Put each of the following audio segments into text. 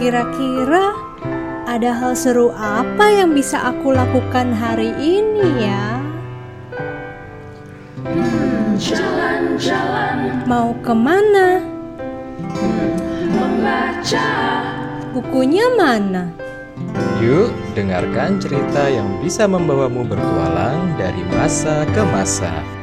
Kira-kira ada hal seru apa yang bisa aku lakukan hari ini ya? Jalan-jalan Mau ke mana? membaca Bukunya mana? Yuk, dengarkan cerita yang bisa membawamu bertualang dari masa ke masa.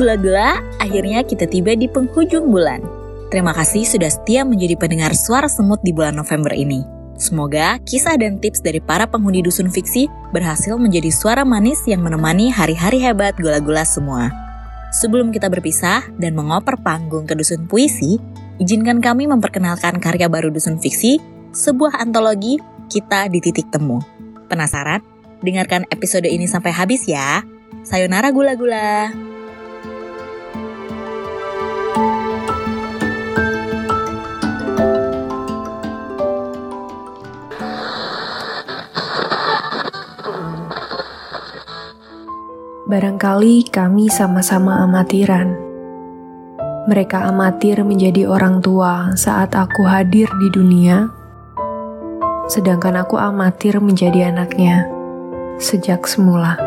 Gula-gula, akhirnya kita tiba di penghujung bulan. Terima kasih sudah setia menjadi pendengar suara semut di bulan November ini. Semoga kisah dan tips dari para penghuni dusun fiksi berhasil menjadi suara manis yang menemani hari-hari hebat gula-gula semua. Sebelum kita berpisah dan mengoper panggung ke dusun puisi, izinkan kami memperkenalkan karya baru dusun fiksi, sebuah antologi kita di titik temu. Penasaran? Dengarkan episode ini sampai habis ya. Sayonara gula-gula. Barangkali kami sama-sama amatiran. Mereka amatir menjadi orang tua saat aku hadir di dunia, sedangkan aku amatir menjadi anaknya sejak semula.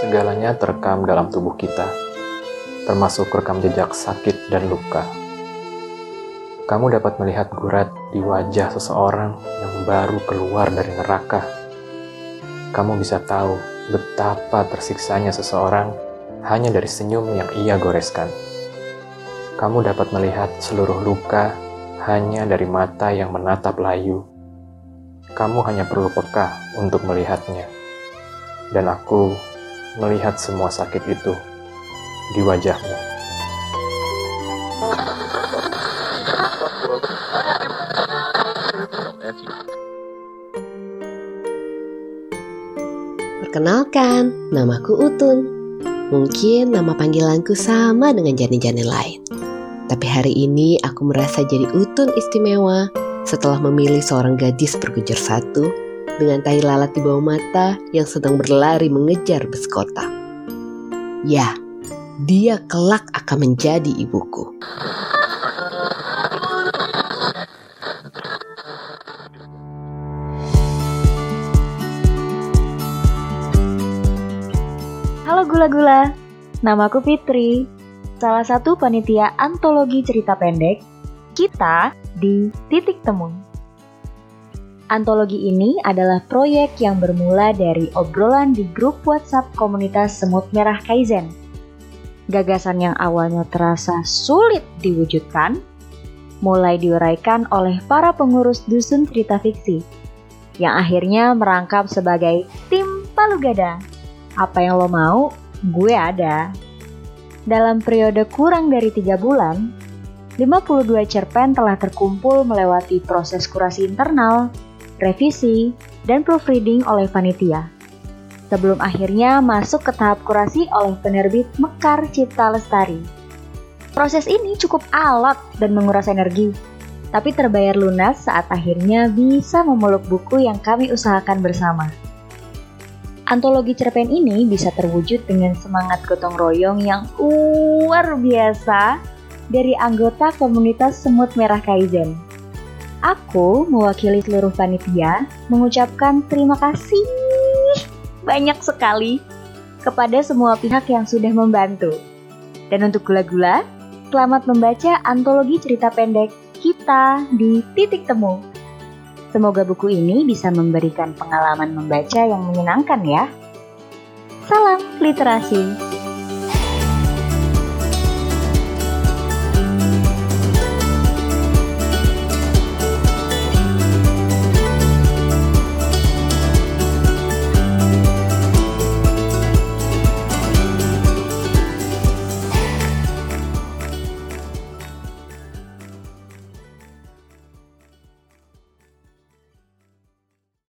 Segalanya terekam dalam tubuh kita, termasuk rekam jejak sakit dan luka. Kamu dapat melihat gurat di wajah seseorang yang baru keluar dari neraka. Kamu bisa tahu betapa tersiksanya seseorang hanya dari senyum yang ia goreskan. Kamu dapat melihat seluruh luka hanya dari mata yang menatap layu. Kamu hanya perlu peka untuk melihatnya. Dan aku melihat semua sakit itu di wajahmu. Perkenalkan, namaku Utun. Mungkin nama panggilanku sama dengan janin-janin lain. Tapi hari ini aku merasa jadi Utun istimewa setelah memilih seorang gadis bergujar satu dengan tai lalat di bawah mata yang sedang berlari mengejar bus kota. Ya, dia kelak akan menjadi ibuku. Halo gula-gula, namaku Fitri. Salah satu panitia antologi cerita pendek kita di Titik Temu. Antologi ini adalah proyek yang bermula dari obrolan di grup WhatsApp komunitas Semut Merah Kaizen. Gagasan yang awalnya terasa sulit diwujudkan, mulai diuraikan oleh para pengurus dusun cerita fiksi, yang akhirnya merangkap sebagai tim Palugada. Apa yang lo mau, gue ada. Dalam periode kurang dari tiga bulan, 52 cerpen telah terkumpul melewati proses kurasi internal, revisi, dan proofreading oleh panitia. Sebelum akhirnya masuk ke tahap kurasi oleh penerbit Mekar Cipta Lestari. Proses ini cukup alot dan menguras energi, tapi terbayar lunas saat akhirnya bisa memeluk buku yang kami usahakan bersama. Antologi cerpen ini bisa terwujud dengan semangat gotong royong yang luar biasa dari anggota komunitas Semut Merah Kaizen. Aku mewakili seluruh panitia mengucapkan terima kasih banyak sekali kepada semua pihak yang sudah membantu. Dan untuk gula-gula, selamat membaca antologi cerita pendek kita di titik temu. Semoga buku ini bisa memberikan pengalaman membaca yang menyenangkan ya. Salam literasi.